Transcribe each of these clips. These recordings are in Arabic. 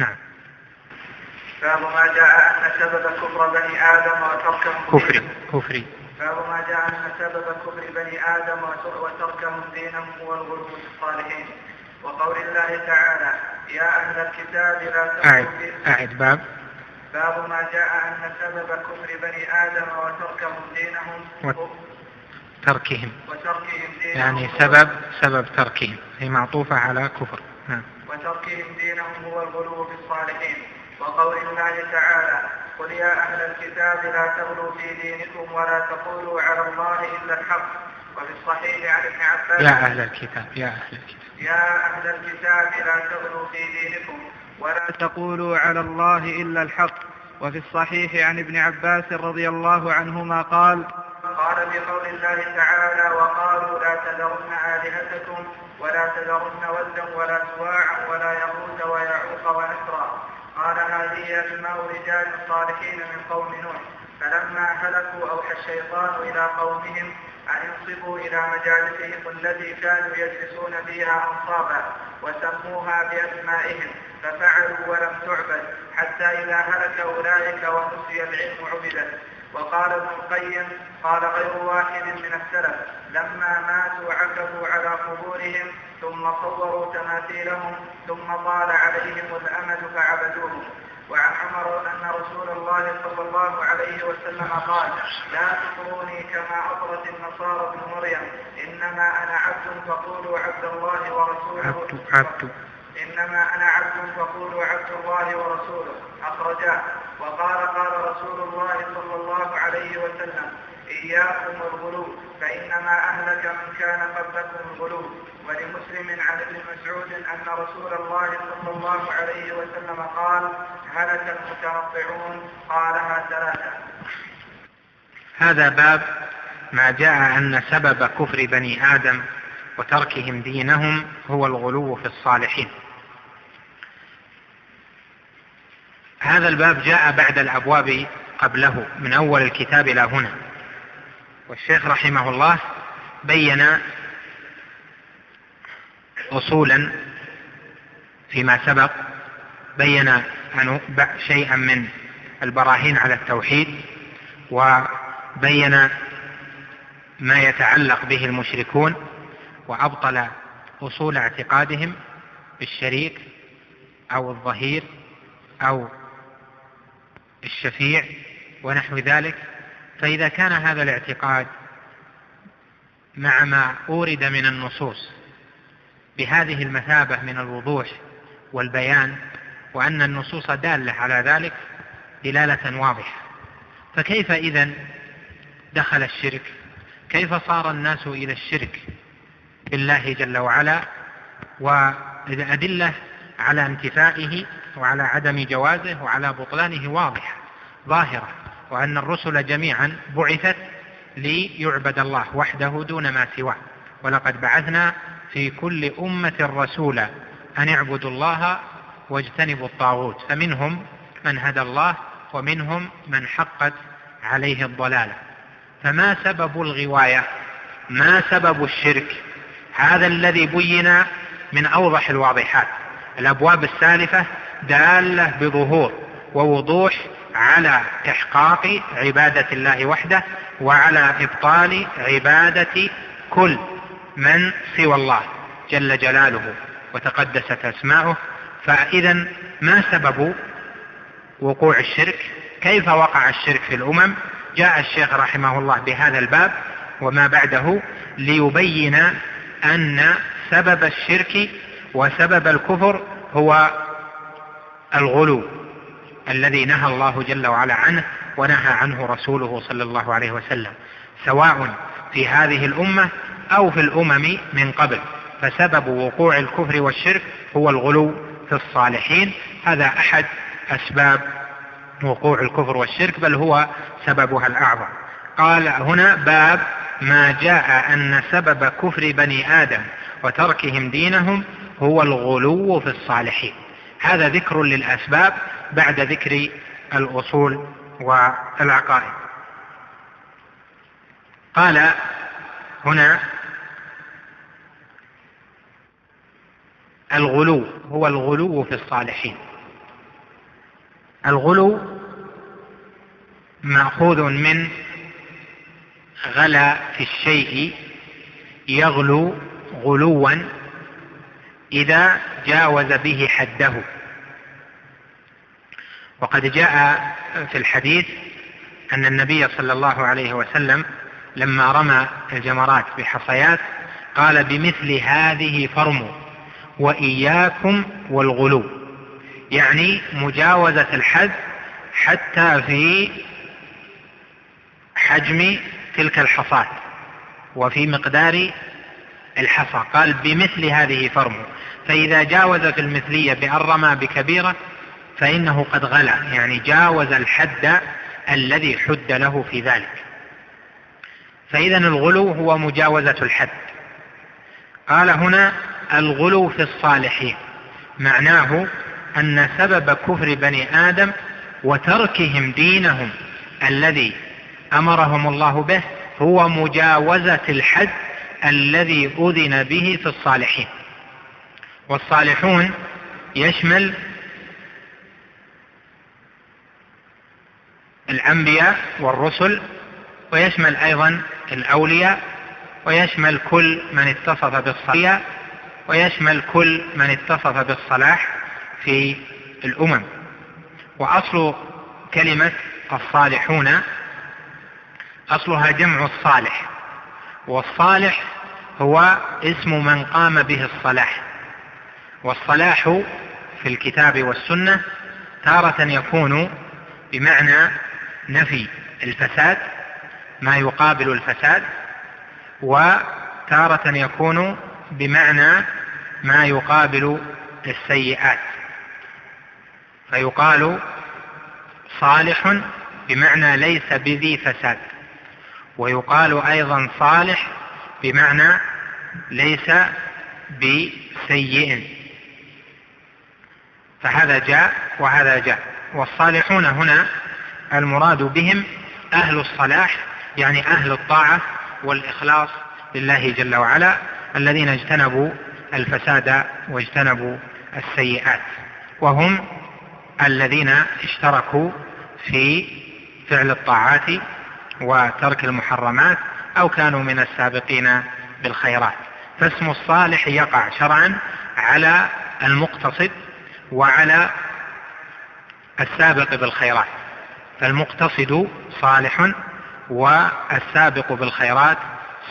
نعم. باب ما جاء أن سبب كفر بني آدم وتركهم كفري كفري. باب ما جاء أن سبب كفر بني آدم وتركهم دينهم هو الغلو في الصالحين وقول الله تعالى يا أهل الكتاب لا أعد أعد باب. باب ما جاء أن سبب كفر بني آدم وتركهم دينهم و... تركهم. وتركهم دينهم. يعني سبب سبب تركهم. هي معطوفة على كفر. وتركهم دينهم هو الغلو في الصالحين. وقول الله تعالى قل يا أهل الكتاب لا تغلوا في دينكم ولا تقولوا على الله إلا الحق. وفي الصحيح عن ابن عباس يا أهل الكتاب يا أهل الكتاب. يا أهل الكتاب لا تغلوا في دينكم ولا تقولوا على الله إلا الحق. وفي الصحيح عن ابن عباس رضي الله عنهما قال قال بقول الله تعالى وقالوا لا تذرن آلهتكم ولا تذرن ودا ولا سواعا ولا يغوث ويعوق ونسرا قال هذه أسماء رجال صالحين من قوم نوح. فلما هلكوا أوحى الشيطان إلى قومهم أن ينصبوا إلى مجالسهم التي كانوا يجلسون فيها أنصابا وسموها بأسمائهم. ففعلوا ولم تعبد حتى إذا هلك أولئك ونسي العلم عبدت وقال ابن القيم قال غير واحد من السلف لما ماتوا عكفوا على قبورهم ثم صوروا تماثيلهم ثم طال عليهم الأمد فعبدوهم. وعن عمر أن رسول الله صلى الله عليه وسلم قال لا تطروني كما أطرت النصارى ابن مريم إنما أنا عبد فقولوا عبد الله ورسوله. عبد عبد. إنما أنا عبد فقولوا عبد الله ورسوله. أخرجاه. وقال قال رسول الله صلى الله عليه وسلم إياكم الغلو فإنما أهلك من كان قبلكم الغلو. ولمسلم عن ابن مسعود أن رسول الله صلى الله عليه وسلم قال هلك المتنطعون قالها ثلاثة. هذا باب ما جاء أن سبب كفر بني آدم وتركهم دينهم هو الغلو في الصالحين. هذا الباب جاء بعد الأبواب قبله من أول الكتاب إلى هنا. والشيخ رحمه الله بين أصولا فيما سبق بين شيئا من البراهين على التوحيد وبين ما يتعلق به المشركون وأبطل أصول اعتقادهم بالشريك أو الظهير أو الشفيع ونحو ذلك فإذا كان هذا الاعتقاد مع ما أورد من النصوص بهذه المثابة من الوضوح والبيان وأن النصوص دالة على ذلك دلالة واضحة. فكيف إذا دخل الشرك؟ كيف صار الناس إلى الشرك بالله جل وعلا والأدلة على انتفائه وعلى عدم جوازه وعلى بطلانه واضحة ظاهرة وأن الرسل جميعا بعثت ليعبد الله وحده دون ما سواه. ولقد بعثنا في كل أمة رسولا أن اعبدوا الله واجتنبوا الطاغوت فمنهم من هدى الله ومنهم من حقت عليه الضلالة. فما سبب الغواية؟ ما سبب الشرك؟ هذا الذي بين من أوضح الواضحات. الأبواب السالفة دالة بظهور ووضوح على إحقاق عبادة الله وحده وعلى إبطال عبادة كل من سوى الله جل جلاله وتقدست أسماؤه. فإذا ما سبب وقوع الشرك؟ كيف وقع الشرك في الأمم؟ جاء الشيخ رحمه الله بهذا الباب وما بعده ليبين أن سبب الشرك وسبب الكفر هو الغلو الذي نهى الله جل وعلا عنه ونهى عنه رسوله صلى الله عليه وسلم سواء في هذه الأمة أو في الأمم من قبل. فسبب وقوع الكفر والشرك هو الغلو في الصالحين. هذا أحد أسباب وقوع الكفر والشرك بل هو سببها الأعظم. قال هنا باب ما جاء أن سبب كفر بني آدم وتركهم دينهم هو الغلو في الصالحين. هذا ذكر للأسباب بعد ذكر الأصول والعقائد. قال هنا الغلو هو الغلو في الصالحين. الغلو مأخوذ من غلا في الشيء يغلو غلوا إذا جاوز به حده. وقد جاء في الحديث أن النبي صلى الله عليه وسلم لما رمى الجمرات بحصيات قال بمثل هذه فرموا وإياكم والغلو. يعني مجاوزة الحد حتى في حجم تلك الحصاة وفي مقدار الحصى. قال بمثل هذه فرموا. فإذا جاوز في المثلية بأن رمى بكبيرة فإنه قد غلا يعني جاوز الحد الذي حد له في ذلك. فإذا الغلو هو مجاوزة الحد. قال هنا الغلو في الصالحين معناه أن سبب كفر بني آدم وتركهم دينهم الذي أمرهم الله به هو مجاوزة الحد الذي أذن به في الصالحين. والصالحون يشمل الأنبياء والرسل ويشمل أيضا الأولياء ويشمل كل من اتصف بالصلاح ويشمل كل من اتصف بالصلاح في الأمم. وأصل كلمة الصالحون أصلها جمع الصالح. والصالح هو اسم من قام به الصلاح. والصلاح في الكتاب والسنة تارة يكون بمعنى نفي الفساد ما يقابل الفساد وتارة يكون بمعنى ما يقابل السيئات. فيقال صالح بمعنى ليس بذي فساد ويقال أيضا صالح بمعنى ليس بسيء فهذا جاء وهذا جاء. والصالحون هنا المراد بهم أهل الصلاح يعني أهل الطاعة والإخلاص لله جل وعلا الذين اجتنبوا الفساد واجتنبوا السيئات. وهم الذين اشتركوا في فعل الطاعات وترك المحرمات أو كانوا من السابقين بالخيرات. فاسم الصالح يقع شرعا على المقتصد وعلى السابق بالخيرات فالمقتصد صالح والسابق بالخيرات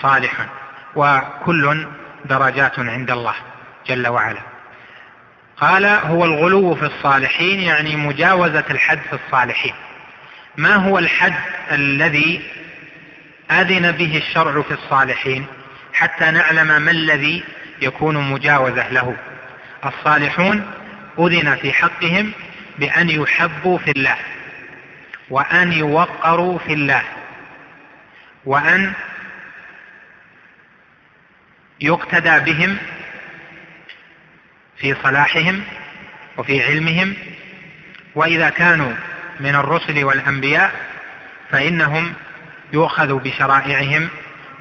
صالح وكل درجات عند الله جل وعلا. قال هو الغلو في الصالحين يعني مجاوزة الحد في الصالحين. ما هو الحد الذي أذن به الشرع في الصالحين حتى نعلم ما الذي يكون مجاوزة له؟ الصالحون أذن في حقهم بأن يحبوا في الله وأن يوقروا في الله وأن يقتدى بهم في صلاحهم وفي علمهم وإذا كانوا من الرسل والأنبياء فإنهم يؤخذ بشرائعهم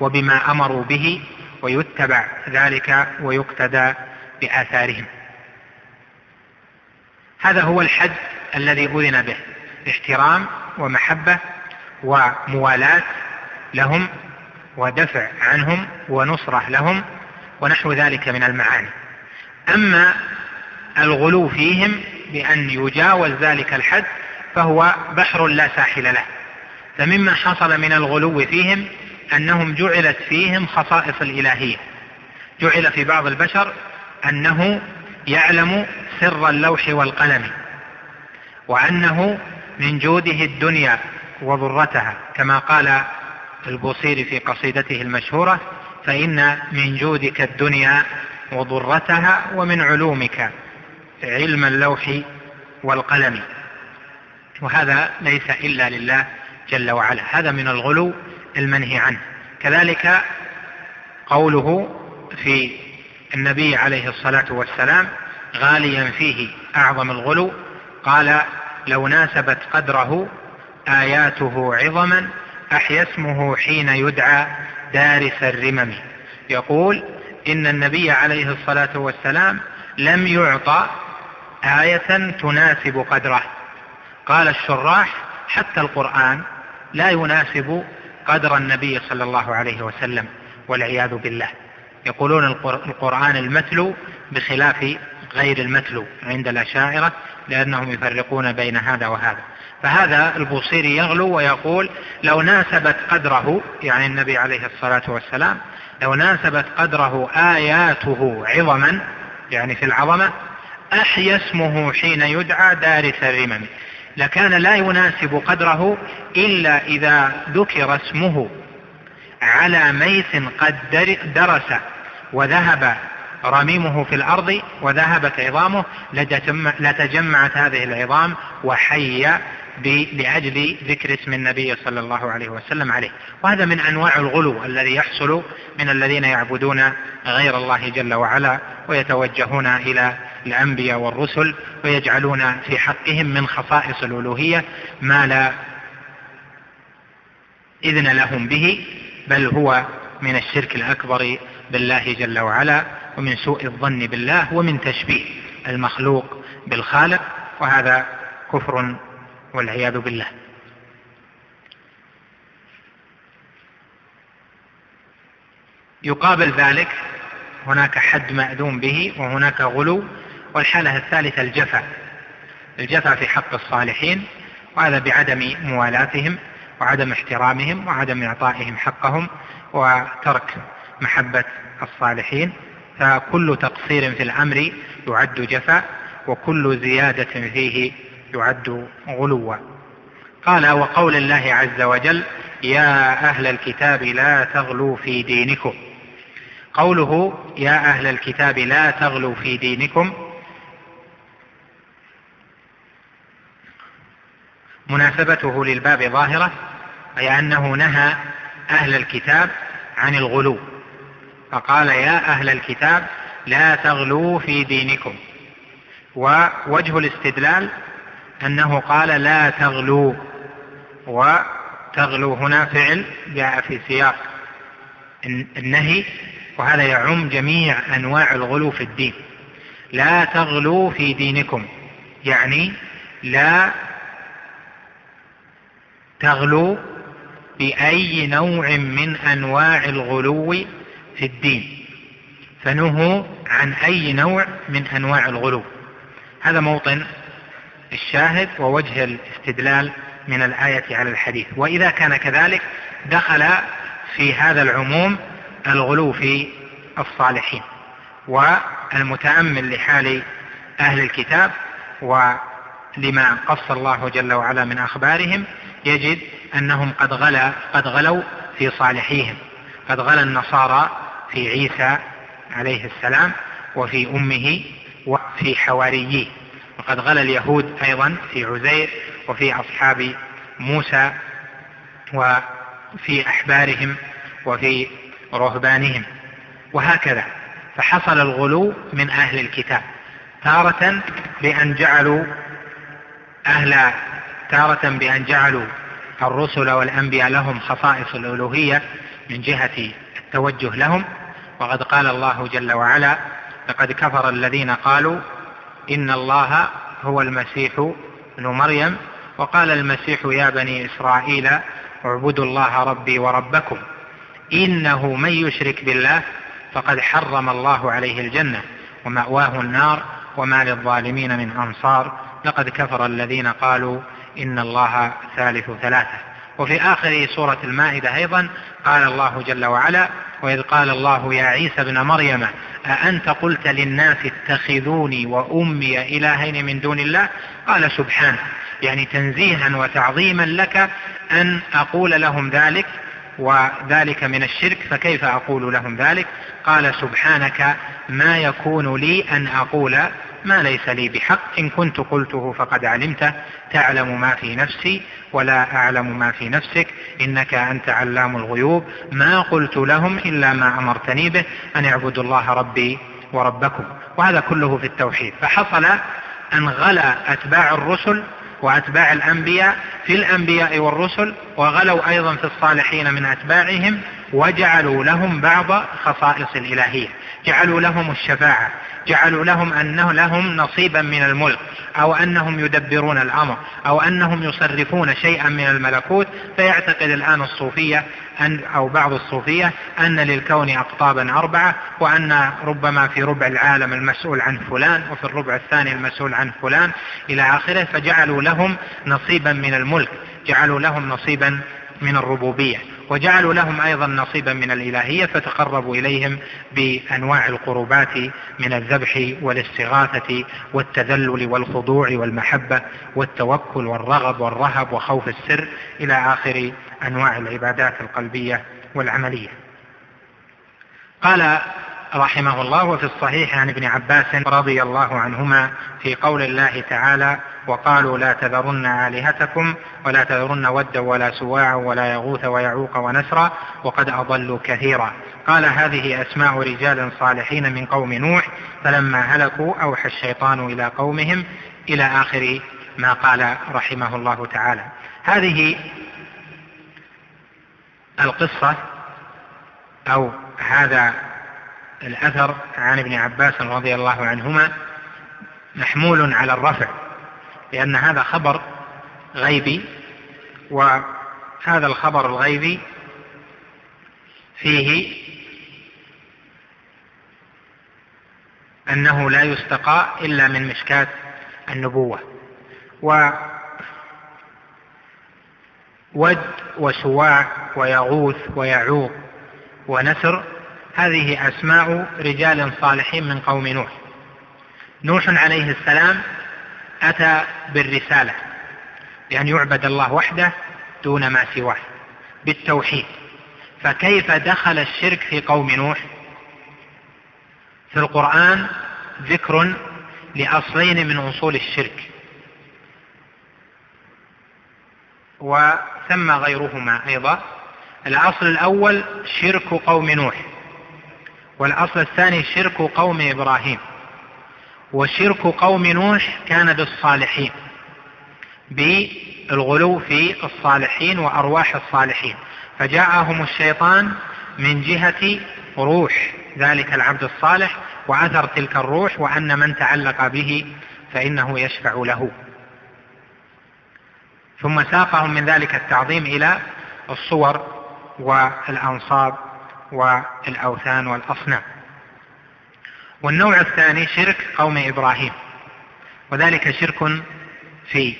وبما أمروا به ويتبع ذلك ويقتدى بآثارهم هذا هو الحد الذي أذن به. احترام ومحبة وموالاة لهم ودفع عنهم ونصرة لهم ونحو ذلك من المعاني. أما الغلو فيهم بأن يجاوز ذلك الحد فهو بحر لا ساحل له. فمما حصل من الغلو فيهم أنهم جعلت فيهم خصائص الإلهية. جعل في بعض البشر أنه يعلم سر اللوح والقلم وأنه من جوده الدنيا وضرتها. كما قال البوصيري في قصيدته المشهورة فإن من جودك الدنيا وضرتها ومن علومك علم اللوح والقلم. وهذا ليس إلا لله جل وعلا هذا من الغلو المنهي عنه. كذلك قوله في النبي عليه الصلاة والسلام غاليا فيه أعظم الغلو. قال لو ناسبت قدره آياته عظما أحيا اسمه حين يدعى دارس الرمم. يقول إن النبي عليه الصلاة والسلام لم يعطى آية تناسب قدره. قال الشراح حتى القرآن لا يناسب قدر النبي صلى الله عليه وسلم والعياذ بالله. يقولون القرآن المتلو بخلاف غير المتلو عند الأشاعرة لأنهم يفرقون بين هذا وهذا. فهذا البوصيري يغلو ويقول لو ناسبت قدره يعني النبي عليه الصلاة والسلام لو ناسبت قدره آياته عظما يعني في العظمة أحيا اسمه حين يدعى دارس الرمم. لكان لا يناسب قدره إلا إذا ذكر اسمه على ميس قد درس وذهب رميمه في الأرض وذهبت عظامه لتجمعت هذه العظام وحي لأجل ذكر اسم النبي صلى الله عليه وسلم عليه. وهذا من أنواع الغلو الذي يحصل من الذين يعبدون غير الله جل وعلا ويتوجهون إلى الأنبياء والرسل ويجعلون في حقهم من خصائص الألوهية ما لا إذن لهم به بل هو من الشرك الأكبر بالله جل وعلا. ومن سوء الظن بالله ومن تشبيه المخلوق بالخالق وهذا كفر والعياذ بالله. يقابل ذلك هناك حد مأذون به وهناك غلو والحالة الثالثة الجفا. الجفا في حق الصالحين وهذا بعدم موالاتهم وعدم احترامهم وعدم إعطائهم حقهم وترك محبة الصالحين. فكل تقصير في الأمر يعد جفا وكل زيادة فيه يعد غلوا. قال وقول الله عز وجل يا أهل الكتاب لا تغلوا في دينكم. قوله يا أهل الكتاب لا تغلوا في دينكم مناسبته للباب ظاهرة أي أنه نهى أهل الكتاب عن الغلو. فقال يا أهل الكتاب لا تغلوا في دينكم. ووجه الاستدلال أنه قال لا تغلوا وتغلو هنا فعل جاء في سياق النهي وهذا يعم جميع أنواع الغلو في الدين. لا تغلوا في دينكم يعني لا تغلو بأي نوع من أنواع الغلو في الدين. فنهوا عن أي نوع من أنواع الغلو. هذا موطن الشاهد ووجه الاستدلال من الآية على الحديث. وإذا كان كذلك دخل في هذا العموم الغلو في الصالحين والمتأمل لحال أهل الكتاب. ولما قص الله جل وعلا من أخبارهم يجد أنهم قد غلا قد غلوا في صالحيهم. قد غلا النصارى في عيسى عليه السلام وفي أمه وفي حواريه وقد غلا اليهود أيضا في عزير وفي أصحاب موسى وفي أحبارهم وفي رهبانهم. وهكذا فحصل الغلو من أهل الكتاب تارة بأن جعلوا أهل تارة بأن جعلوا الرسل والأنبياء لهم خصائص الألوهية من جهة التوجه لهم وقد قال الله جل وعلا لقد كفر الذين قالوا إن الله هو المسيح ابن مريم وقال المسيح يا بني إسرائيل اعبدوا الله ربي وربكم إنه من يشرك بالله فقد حرم الله عليه الجنة ومأواه النار وما للظالمين من أنصار لقد كفر الذين قالوا إن الله ثالث ثلاثة. وفي آخر سورة المائدة أيضا قال الله جل وعلا وإذ قال الله يا عيسى ابن مريم أأنت قلت للناس اتخذوني وأمي إلهين من دون الله؟ قال سبحانه. يعني تنزيها وتعظيما لك أن أقول لهم ذلك وذلك من الشرك فكيف أقول لهم ذلك؟ قال سبحانك ما يكون لي أن أقول ما ليس لي بحق. إن كنت قلته فقد علمته تعلم ما في نفسي ولا أعلم ما في نفسك. إنك أنت علام الغيوب. ما قلت لهم إلا ما أمرتني به. أن اعبدوا الله ربي وربكم. وهذا كله في التوحيد. فحصل أن غلا أتباع الرسل وأتباع الأنبياء في الأنبياء والرسل وغلوا أيضا في الصالحين من أتباعهم وجعلوا لهم بعض خصائص الإلهية. جعلوا لهم الشفاعة. جعلوا لهم أنه لهم نصيبا من الملك أو أنهم يدبرون الأمر أو أنهم يصرفون شيئا من الملكوت. فيعتقد الآن الصوفية أن أو بعض الصوفية أن للكون أقطابا أربعة وأن ربما في ربع العالم المسؤول عن فلان وفي الربع الثاني المسؤول عن فلان إلى آخره. فجعلوا لهم نصيبا من الملك جعلوا لهم نصيبا من الربوبية. وجعلوا لهم أيضا نصيبا من الإلهية فتقربوا إليهم بأنواع القربات من الذبح والاستغاثة والتذلل والخضوع والمحبة والتوكل والرغب والرهب وخوف السر إلى آخر أنواع العبادات القلبية والعملية. قال رحمه الله وفي الصحيح عن ابن عباس رضي الله عنهما في قول الله تعالى وقالوا لا تذرن آلهتكم ولا تذرن ودا ولا سواعا ولا يغوث ويعوق ونسرا وقد أضلوا كثيرا. قال هذه أسماء رجال صالحين من قوم نوح فلما هلكوا أوحى الشيطان إلى قومهم إلى آخر ما قال رحمه الله تعالى. هذه القصة أو هذا الأثر عن ابن عباس رضي الله عنهما محمول على الرفع. لأن هذا خبر غيبي وهذا الخبر الغيبي فيه أنه لا يستقى إلا من مشكاة النبوة. و ود وسواع ويغوث ويعوق ونسر هذه أسماء رجال صالحين من قوم نوح. نوح عليه السلام أتى بالرسالة بأن يعبد الله وحده دون ما سواه بالتوحيد. فكيف دخل الشرك في قوم نوح؟ في القرآن ذكر لأصلين من أصول الشرك وثم غيرهما أيضا. الأصل الأول شرك قوم نوح والأصل الثاني شرك قوم إبراهيم. وشرك قوم نوح كان بالصالحين بالغلو في الصالحين وأرواح الصالحين. فجاءهم الشيطان من جهة روح ذلك العبد الصالح وأثر تلك الروح وأن من تعلق به فإنه يشفع له. ثم ساقهم من ذلك التعظيم إلى الصور والأنصاب والأوثان والأصنام. والنوع الثاني شرك قوم إبراهيم. وذلك شرك في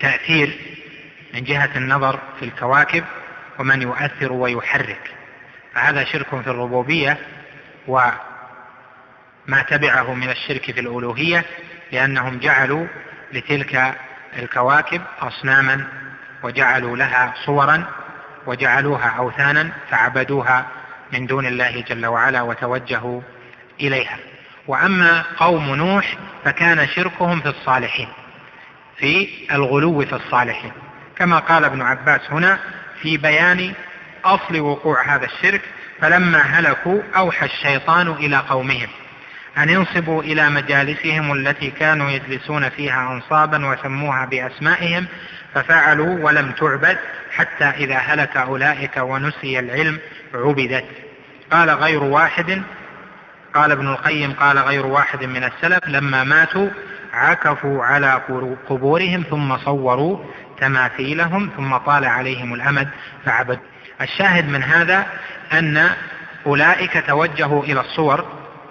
تأثير من جهة النظر في الكواكب ومن يؤثر ويحرك. فهذا شرك في الربوبية وما تبعه من الشرك في الألوهية لأنهم جعلوا لتلك الكواكب أصناما وجعلوا لها صورا وجعلوها أوثانا فعبدوها من دون الله جل وعلا وتوجهوا إليها. وأما قوم نوح فكان شركهم في الصالحين في الغلو في الصالحين. كما قال ابن عباس هنا في بيان أصل وقوع هذا الشرك فلما هلكوا أوحى الشيطان إلى قومهم أن ينصبوا إلى مجالسهم التي كانوا يجلسون فيها أنصابا وسموها بأسمائهم ففعلوا ولم تعبد حتى إذا هلك أولئك ونسي العلم عبدت. قال غير واحد قال ابن القيم قال غير واحد من السلف لما ماتوا عكفوا على قبورهم ثم صوروا تماثيلهم ثم طال عليهم الأمد فعبد الشاهد من هذا أن أولئك توجهوا إلى الصور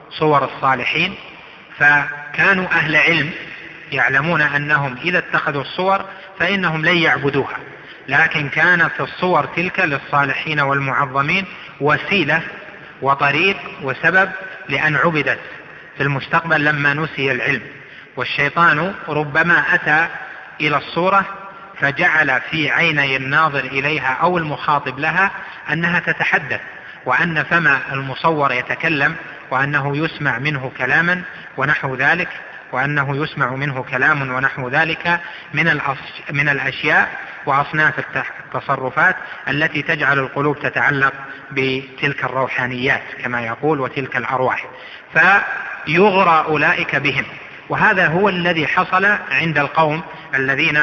صور الصالحين فكانوا أهل علم يعلمون أنهم إذا اتخذوا الصور فإنهم لن يعبدوها لكن كانت الصور تلك للصالحين والمعظمين وسيلة وطريق وسبب لأن عبدت في المستقبل لما نسي العلم. والشيطان ربما أتى إلى الصورة فجعل في عيني الناظر إليها أو المخاطب لها أنها تتحدث وأن فم المصور يتكلم وأنه يسمع منه كلاما ونحو ذلك وأنه يسمع منه كلام ونحو ذلك من, من الأشياء وأصناف التصرفات التي تجعل القلوب تتعلق بتلك الروحانيات كما يقول وتلك الأرواح. فيغرى أولئك بهم. وهذا هو الذي حصل عند القوم الذين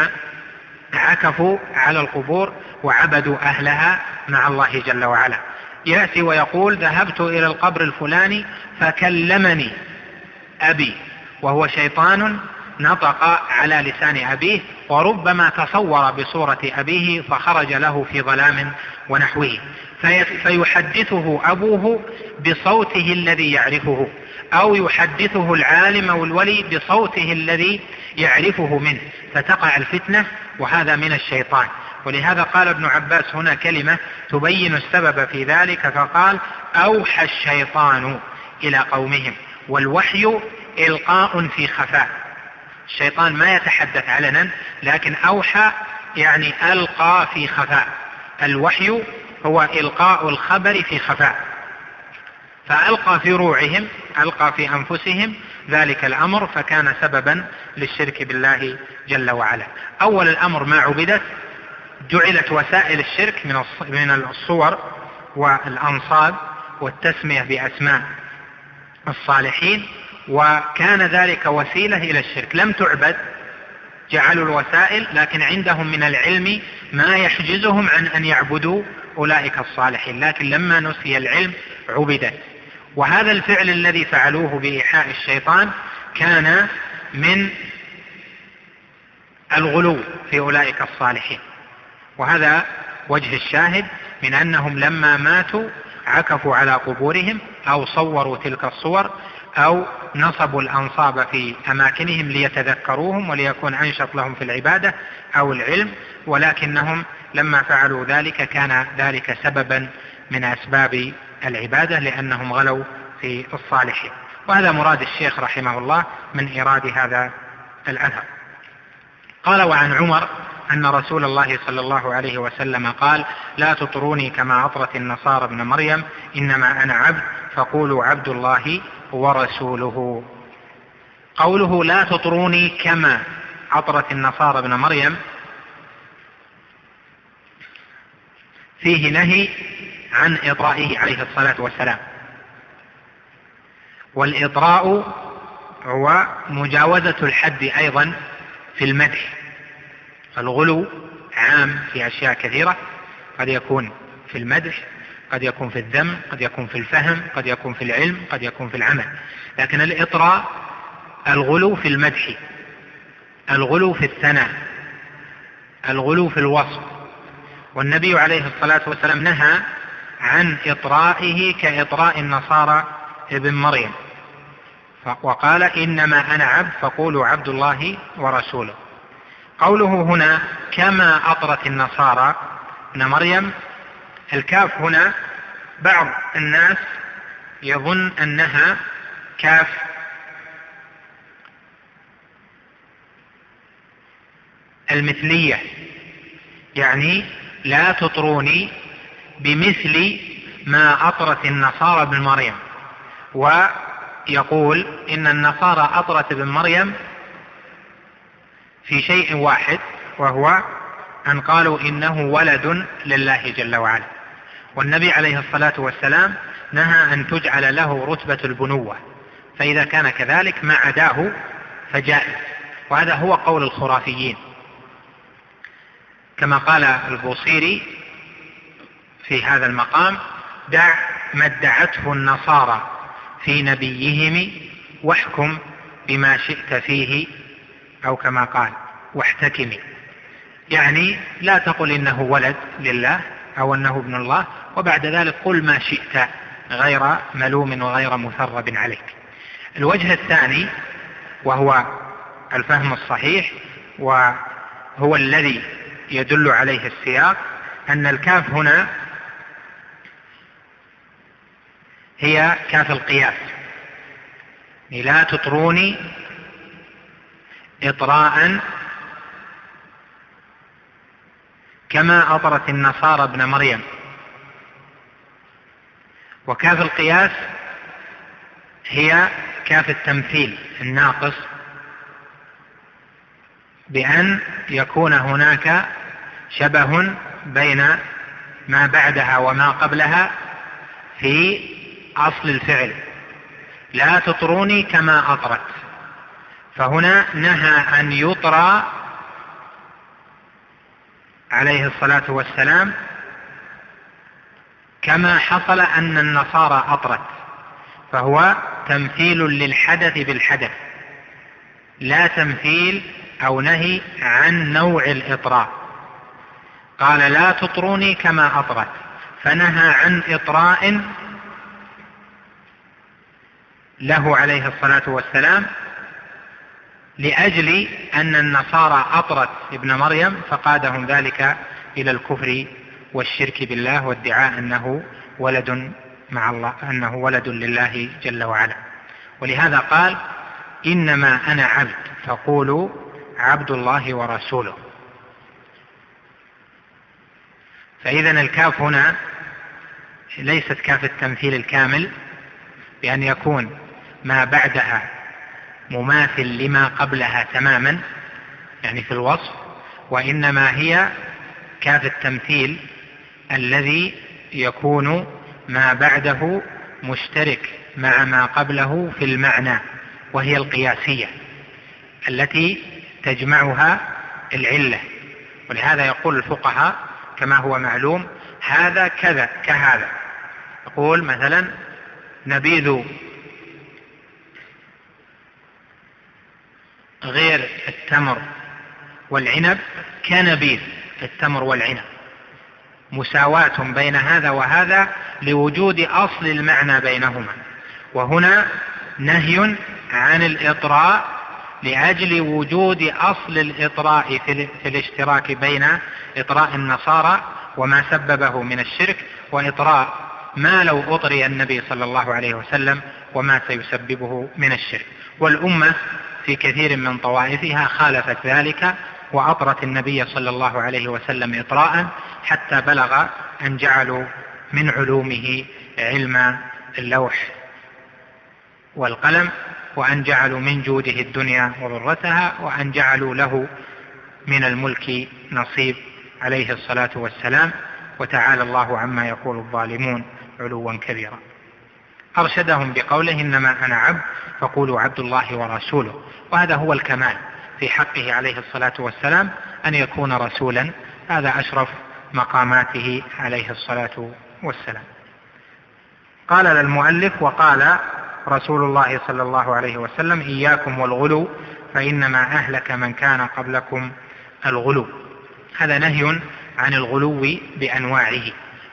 عكفوا على القبور وعبدوا أهلها مع الله جل وعلا. يأتي ويقول ذهبت إلى القبر الفلاني فكلمني أبي وهو شيطان نطق على لسان أبيه وربما تصور بصورة أبيه فخرج له في ظلام ونحوه. فيحدثه أبوه بصوته الذي يعرفه أو يحدثه العالم أو الولي بصوته الذي يعرفه منه. فتقع الفتنة وهذا من الشيطان. ولهذا قال ابن عباس هنا كلمة تبين السبب في ذلك فقال أوحى الشيطان إلى قومهم والوحي إلقاء في خفاء. الشيطان ما يتحدث علنا لكن أوحى يعني ألقى في خفاء. الوحي هو إلقاء الخبر في خفاء. فألقى في روعهم ألقى في أنفسهم ذلك الأمر فكان سببا للشرك بالله جل وعلا. أول الأمر ما عبدت جعلت وسائل الشرك من الصور والأنصاب والتسمية بأسماء الصالحين. وكان ذلك وسيلة إلى الشرك. لم تعبد جعلوا الوسائل لكن عندهم من العلم ما يحجزهم عن أن يعبدوا أولئك الصالحين. لكن لما نسي العلم عبدت. وهذا الفعل الذي فعلوه بإيحاء الشيطان كان من الغلو في أولئك الصالحين. وهذا وجه الشاهد من أنهم لما ماتوا عكفوا على قبورهم أو صوروا تلك الصور أو نصبوا الأنصاب في أماكنهم ليتذكروهم وليكون أنشط لهم في العبادة أو العلم ولكنهم لما فعلوا ذلك كان ذلك سببا من أسباب العبادة لأنهم غلوا في الصالحين. وهذا مراد الشيخ رحمه الله من إيراد هذا الأثر. قال وعن عمر أن رسول الله صلى الله عليه وسلم قال لا تطروني كما أطرت النصارى ابن مريم إنما أنا عبد فقولوا عبد الله ورسوله. قوله لا تطروني كما عطرت النصارى ابن مريم. فيه نهي عن إطرائه عليه الصلاة والسلام. والإطراء هو مجاوزة الحد أيضا في المدح. الغلو عام في أشياء كثيرة قد يكون في المدح. قد يكون في الذم قد يكون في الفهم قد يكون في العلم قد يكون في العمل. لكن الإطراء الغلو في المدح الغلو في الثناء الغلو في الوصف. والنبي عليه الصلاة والسلام نهى عن إطرائه كإطراء النصارى ابن مريم. وقال إنما أنا عبد فقولوا عبد الله ورسوله. قوله هنا كما أطرت النصارى ابن مريم الكاف هنا بعض الناس يظن أنها كاف. المثلية يعني لا تطروني بمثل ما أطرت النصارى ابن مريم. ويقول إن النصارى أطرت ابن مريم في شيء واحد وهو أن قالوا إنه ولد لله جل وعلا. والنبي عليه الصلاة والسلام نهى أن تجعل له رتبة البنوة فإذا كان كذلك ما عداه فجائز وهذا هو قول الخرافيين. كما قال البوصيري في هذا المقام دع ما ادعته النصارى في نبيهم واحكم بما شئت فيه أو كما قال واحتكمي يعني لا تقل إنه ولد لله أو أنه ابن الله وبعد ذلك قل ما شئت غير ملوم وغير مثرب عليك. الوجه الثاني وهو الفهم الصحيح وهو الذي يدل عليه السياق أن الكاف هنا هي كاف القياس. لا تطروني إطراء كما أطرت النصارى ابن مريم. وكاف القياس هي كاف التمثيل الناقص بأن يكون هناك شبه بين ما بعدها وما قبلها في أصل الفعل. لا تطروني كما أطرت. فهنا نهى أن يطرى عليه الصلاة والسلام كما حصل أن النصارى أطرت فهو تمثيل للحدث بالحدث لا تمثيل أو نهي عن نوع الإطراء. قال لا تطروني كما أطرت فنهى عن إطراء له عليه الصلاة والسلام لأجل أن النصارى أطرت ابن مريم فقادهم ذلك إلى الكفر والشرك بالله وادعاء أنه ولد مع الله أنه ولد لله جل وعلا. ولهذا قال إنما أنا عبد فقولوا عبد الله ورسوله. فإذا الكاف هنا ليست كاف التمثيل الكامل بأن يكون ما بعدها مماثل لما قبلها تماما يعني في الوصف وإنما هي كاف التمثيل الذي يكون ما بعده مشترك مع ما قبله في المعنى وهي القياسية التي تجمعها العلة. ولهذا يقول الفقهاء كما هو معلوم هذا كذا كهذا. يقول مثلا نبيذ غير التمر والعنب كنبيذ التمر والعنب. مساواة بين هذا وهذا لوجود أصل المعنى بينهما. وهنا نهي عن الإطراء لأجل وجود أصل الإطراء في الاشتراك بين إطراء النصارى وما سببه من الشرك وإطراء ما لو أطري النبي صلى الله عليه وسلم وما سيسببه من الشرك. والأمة في كثير من طوائفها خالفت ذلك وأطرت النبي صلى الله عليه وسلم إطراء حتى بلغ أن جعلوا من علومه علم اللوح والقلم وأن جعلوا من جوده الدنيا وضرتها وأن جعلوا له من الملك نصيب عليه الصلاة والسلام وتعالى الله عما يقول الظالمون علوا كبيرا. أرشدهم بقوله إنما أنا عبد فقولوا عبد الله ورسوله. وهذا هو الكمال في حقه عليه الصلاة والسلام أن يكون رسولا. هذا أشرف مقاماته عليه الصلاة والسلام. قال للمؤلف وقال رسول الله صلى الله عليه وسلم إياكم والغلو فإنما أهلك من كان قبلكم الغلو. هذا نهي عن الغلو بأنواعه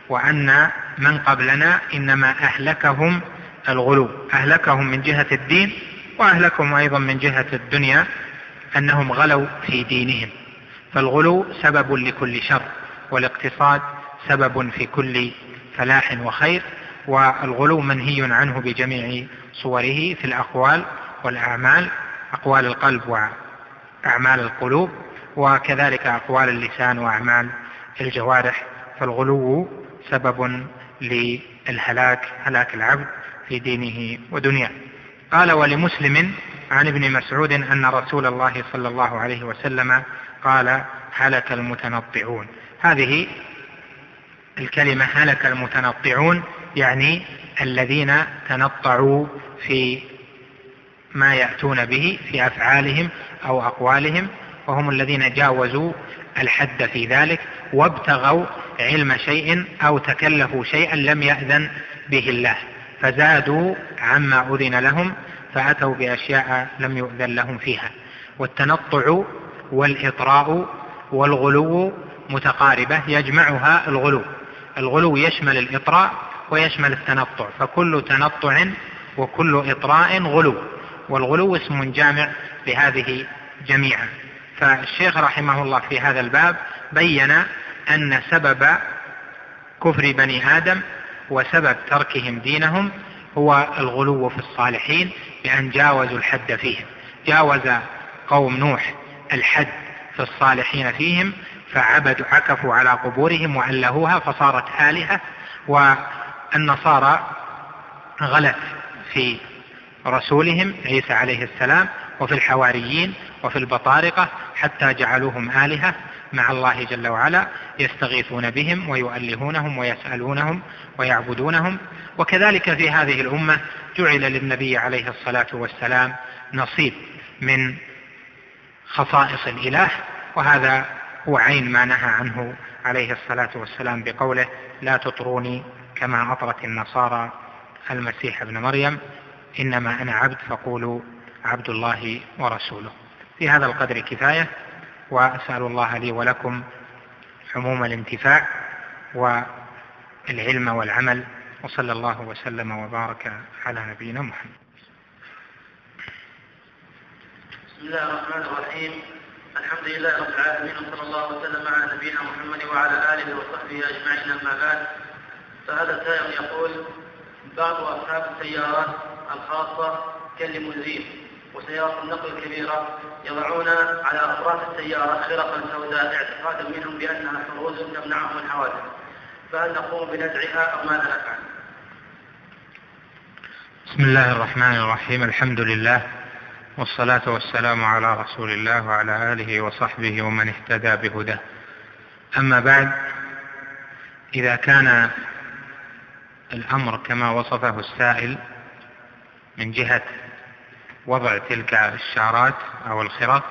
وأن من قبلنا إنما أهلكهم الغلو. أهلكهم من جهة الدين وأهلكهم أيضا من جهة الدنيا أنهم غلوا في دينهم. فالغلو سبب لكل شر والاقتصاد سبب في كل فلاح وخير والغلو منهي عنه بجميع صوره في الأقوال والأعمال أقوال القلب وأعمال القلوب وكذلك أقوال اللسان وأعمال الجوارح. فالغلو سبب للهلاك هلاك العبد في دينه ودنياه. قال ولمسلم عن ابن مسعود أن رسول الله صلى الله عليه وسلم قال هلك المتنطعون هذه الكلمة هلك المتنطعون يعني الذين تنطعوا في ما يأتون به في أفعالهم أو أقوالهم وهم الذين جاوزوا الحد في ذلك وابتغوا علم شيء أو تكلفوا شيئا لم يأذن به الله. فزادوا عما أذن لهم فأتوا بأشياء لم يؤذن لهم فيها والتنطع والإطراء والغلو متقاربة يجمعها الغلو. الغلو يشمل الإطراء ويشمل التنطع فكل تنطع وكل إطراء غلو. والغلو اسم جامع لهذه جميعا. فالشيخ رحمه الله في هذا الباب بين أن سبب كفر بني آدم وسبب تركهم دينهم هو الغلو في الصالحين بأن جاوزوا الحد فيهم. جاوز قوم نوح الحد في الصالحين فيهم فعبدوا عكفوا على قبورهم وألهوها فصارت آلهة والنصارى غلت في رسولهم عيسى عليه السلام وفي الحواريين وفي البطارقة حتى جعلوهم آلهة مع الله جل وعلا يستغيثون بهم ويؤلهونهم ويسألونهم ويعبدونهم. وكذلك في هذه الأمة جعل للنبي عليه الصلاة والسلام نصيب من خصائص الإله وهذا هو عين ما نهى عنه عليه الصلاة والسلام بقوله لا تطروني كما أطرت النصارى المسيح ابن مريم إنما أنا عبد فقولوا عبد الله ورسوله. في هذا القدر كفاية وأسأل الله لي ولكم عموم الانتفاع والعلم والعمل وصلى الله وسلم وبارك على نبينا محمد. بسم الله الرحمن الرحيم. الحمد لله رب العالمين وصلى الله وسلم على نبينا محمد وعلى آله وصحبه أجمعين أما بعد. فهذا السائل يقول بعض أصحاب السيارات الخاصة كالليموزين وسيارات النقل الكبيرة يضعون على أطراف السيارة خرقا سوداء اعتقادا منهم بأنها حروز تمنعهم الحوادث فهل نقوم بنزعها أو ماذا نفعل؟ بسم الله الرحمن الرحيم الحمد لله والصلاة والسلام على رسول الله وعلى آله وصحبه ومن اهتدى بهداه أما بعد إذا كان الأمر كما وصفه السائل من جهة وضع تلك الشارات أو الخرق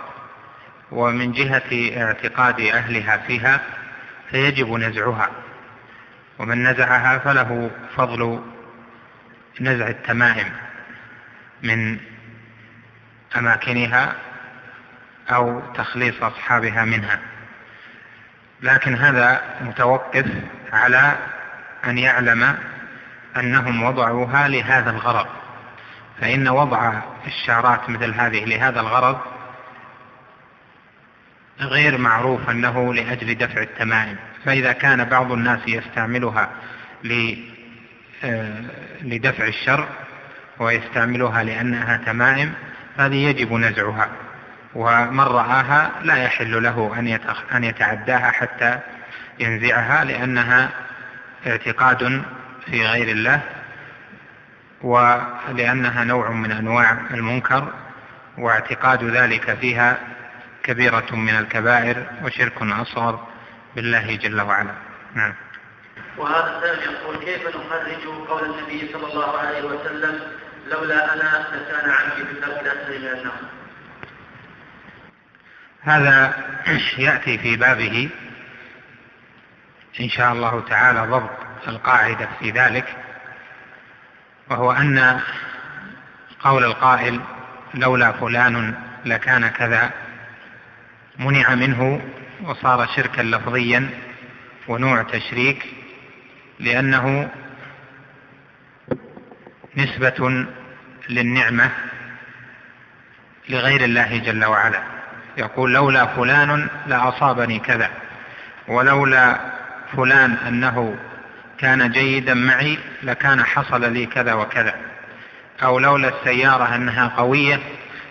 ومن جهة اعتقاد أهلها فيها فيجب نزعها. ومن نزعها فله فضل نزع التمائم من أماكنها أو تخليص أصحابها منها. لكن هذا متوقف على أن يعلم أنهم وضعوها لهذا الغرض. فإن وضع الشارات مثل هذه لهذا الغرض غير معروف أنه لأجل دفع التمائم. فإذا كان بعض الناس يستعملها آه، لدفع الشر ويستعملها لأنها تمائم هذه يجب نزعها. ومن رآها لا يحل له أن يتعداها حتى ينزعها لأنها اعتقاد في غير الله ولأنها نوع من أنواع المنكر واعتقاد ذلك فيها كبيرة من الكبائر وشرك أصغر بالله جل وعلا. نعم. وهذا السائل يقول كيف نخرج قول النبي صلى الله عليه وسلم لولا أنا لكان عمي في الدرك الأسفل من النار. هذا يأتي في بابه إن شاء الله تعالى ضبط القاعدة في ذلك وهو أن قول القائل لولا فلان لكان كذا منع منه وصار شركا لفظيا ونوع تشريك لأنه نسبة للنعمة لغير الله جل وعلا. يقول لولا فلان لأصابني كذا ولولا فلان أنه كان جيدا معي لكان حصل لي كذا وكذا. أو لولا السيارة أنها قوية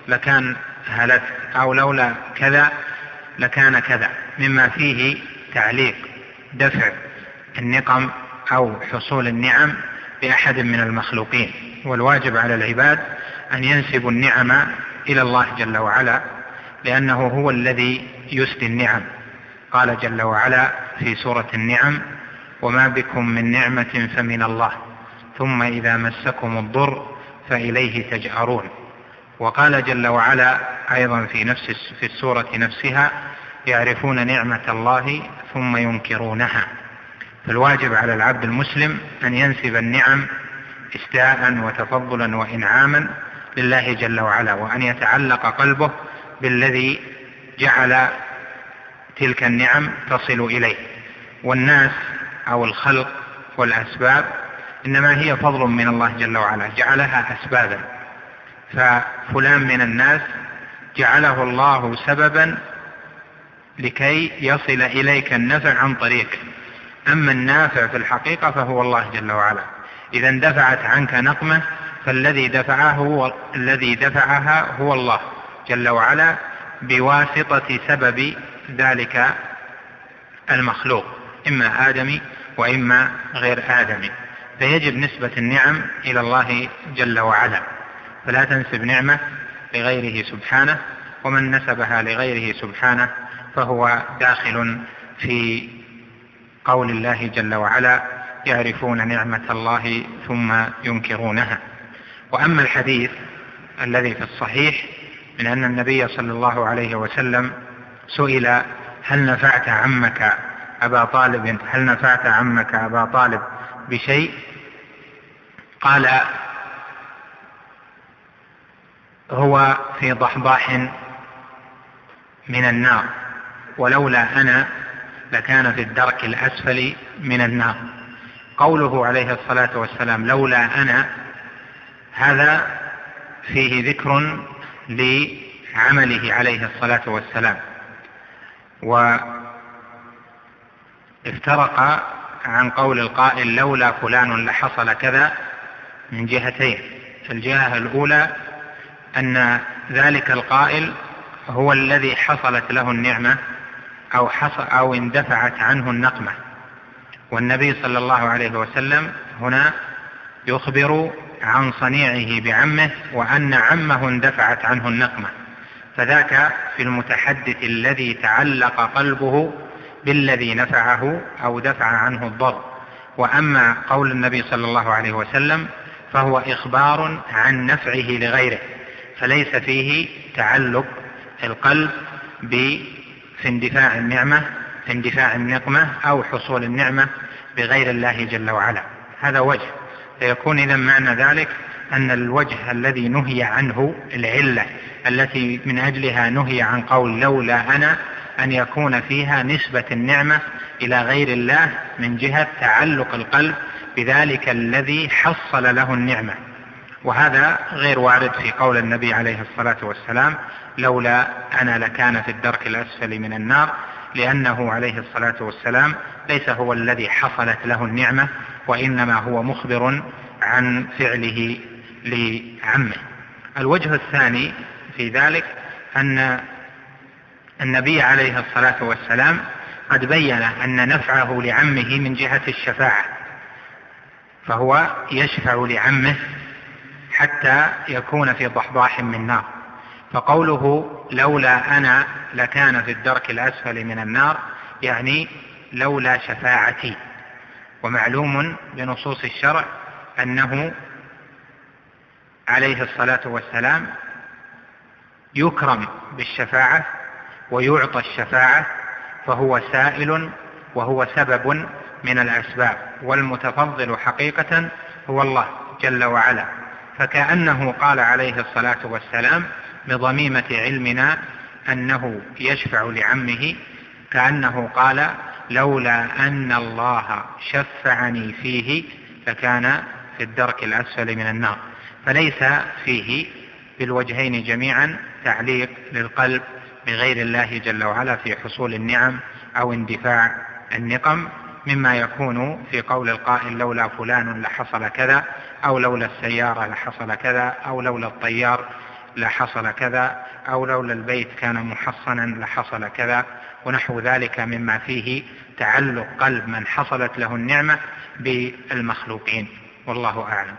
لكان هلكت. أو لولا كذا لكان كذا. مما فيه تعليق دفع النقم أو حصول النعم بأحد من المخلوقين. والواجب على العباد أن ينسبوا النعم إلى الله جل وعلا لأنه هو الذي يسدي النعم. قال جل وعلا في سورة النعم وما بكم من نعمة فمن الله ثم إذا مسكم الضر فإليه تجأرون. وقال جل وعلا أيضا في نفس في السورة نفسها يعرفون نعمة الله ثم ينكرونها. فالواجب على العبد المسلم أن ينسب النعم استاء وتفضلا وإنعاما لله جل وعلا وأن يتعلق قلبه بالذي جعل تلك النعم تصل إليه. والناس أو الخلق والأسباب إنما هي فضل من الله جل وعلا جعلها أسبابا. ففلان من الناس جعله الله سببا لكي يصل إليك النفع عن طريقه أما النافع في الحقيقة فهو الله جل وعلا. إذا اندفعت عنك نقمة فالذي دفعه هو الذي دفعها هو الله جل وعلا بواسطة سبب ذلك المخلوق إما آدمي وإما غير آدمي. فيجب نسبة النعم إلى الله جل وعلا. فلا تنسب نعمة لغيره سبحانه ومن نسبها لغيره سبحانه فهو داخل في قول الله جل وعلا يعرفون نعمة الله ثم ينكرونها. وأما الحديث الذي في الصحيح من أن النبي صلى الله عليه وسلم سئل هل نفعت عمك أبا طالب هل نفعت عمك أبا طالب بشيء؟ قال هو في ضحضاح من النار ولولا أنا لكان في الدرك الأسفل من النار. قوله عليه الصلاة والسلام لولا أنا هذا فيه ذكر لعمله عليه الصلاة والسلام. وافترق عن قول القائل لولا فلان لحصل كذا من جهتين. الجهة الأولى أن ذلك القائل هو الذي حصلت له النعمة أو, حصل أو اندفعت عنه النقمة. والنبي صلى الله عليه وسلم هنا يخبر عن صنيعه بعمه وأن عمه اندفعت عنه النقمة. فذاك في المتحدث الذي تعلق قلبه بالذي نفعه أو دفع عنه الضر. وأما قول النبي صلى الله عليه وسلم فهو إخبار عن نفعه لغيره فليس فيه تعلق القلب في اندفاع النعمة في اندفاع النقمة أو حصول النعمة بغير الله جل وعلا. هذا وجه. فيكون إذا معنى ذلك أن الوجه الذي نهي عنه العلة التي من أجلها نهي عن قول لولا أنا أن يكون فيها نسبة النعمة إلى غير الله من جهة تعلق القلب بذلك الذي حصل له النعمة. وهذا غير وارد في قول النبي عليه الصلاة والسلام لولا أنا لكان في الدرك الأسفل من النار لأنه عليه الصلاة والسلام ليس هو الذي حصلت له النعمة وإنما هو مخبر عن فعله لعمه. الوجه الثاني في ذلك أن النبي عليه الصلاة والسلام قد بين أن نفعه لعمه من جهة الشفاعة فهو يشفع لعمه حتى يكون في ضحضاح من نار. فقوله لولا أنا لكان في الدرك الأسفل من النار يعني لولا شفاعتي. ومعلوم بنصوص الشرع أنه عليه الصلاة والسلام يكرم بالشفاعة ويعطى الشفاعة فهو سائل وهو سبب من الأسباب. والمتفضل حقيقة هو الله جل وعلا. فكأنه قال عليه الصلاة والسلام بضميمة علمنا أنه يشفع لعمه كأنه قال لولا أن الله شفعني فيه لكان في الدرك الأسفل من النار. فليس فيه بالوجهين جميعا تعليق للقلب بغير الله جل وعلا في حصول النعم أو اندفاع النقم مما يكون في قول القائل لولا فلان لحصل كذا أو لولا السيارة لحصل كذا أو لولا الطيار لحصل كذا أو لولا البيت كان محصنا لحصل كذا. ونحو ذلك مما فيه تعلق قلب من حصلت له النعمة بالمخلوقين. والله أعلم.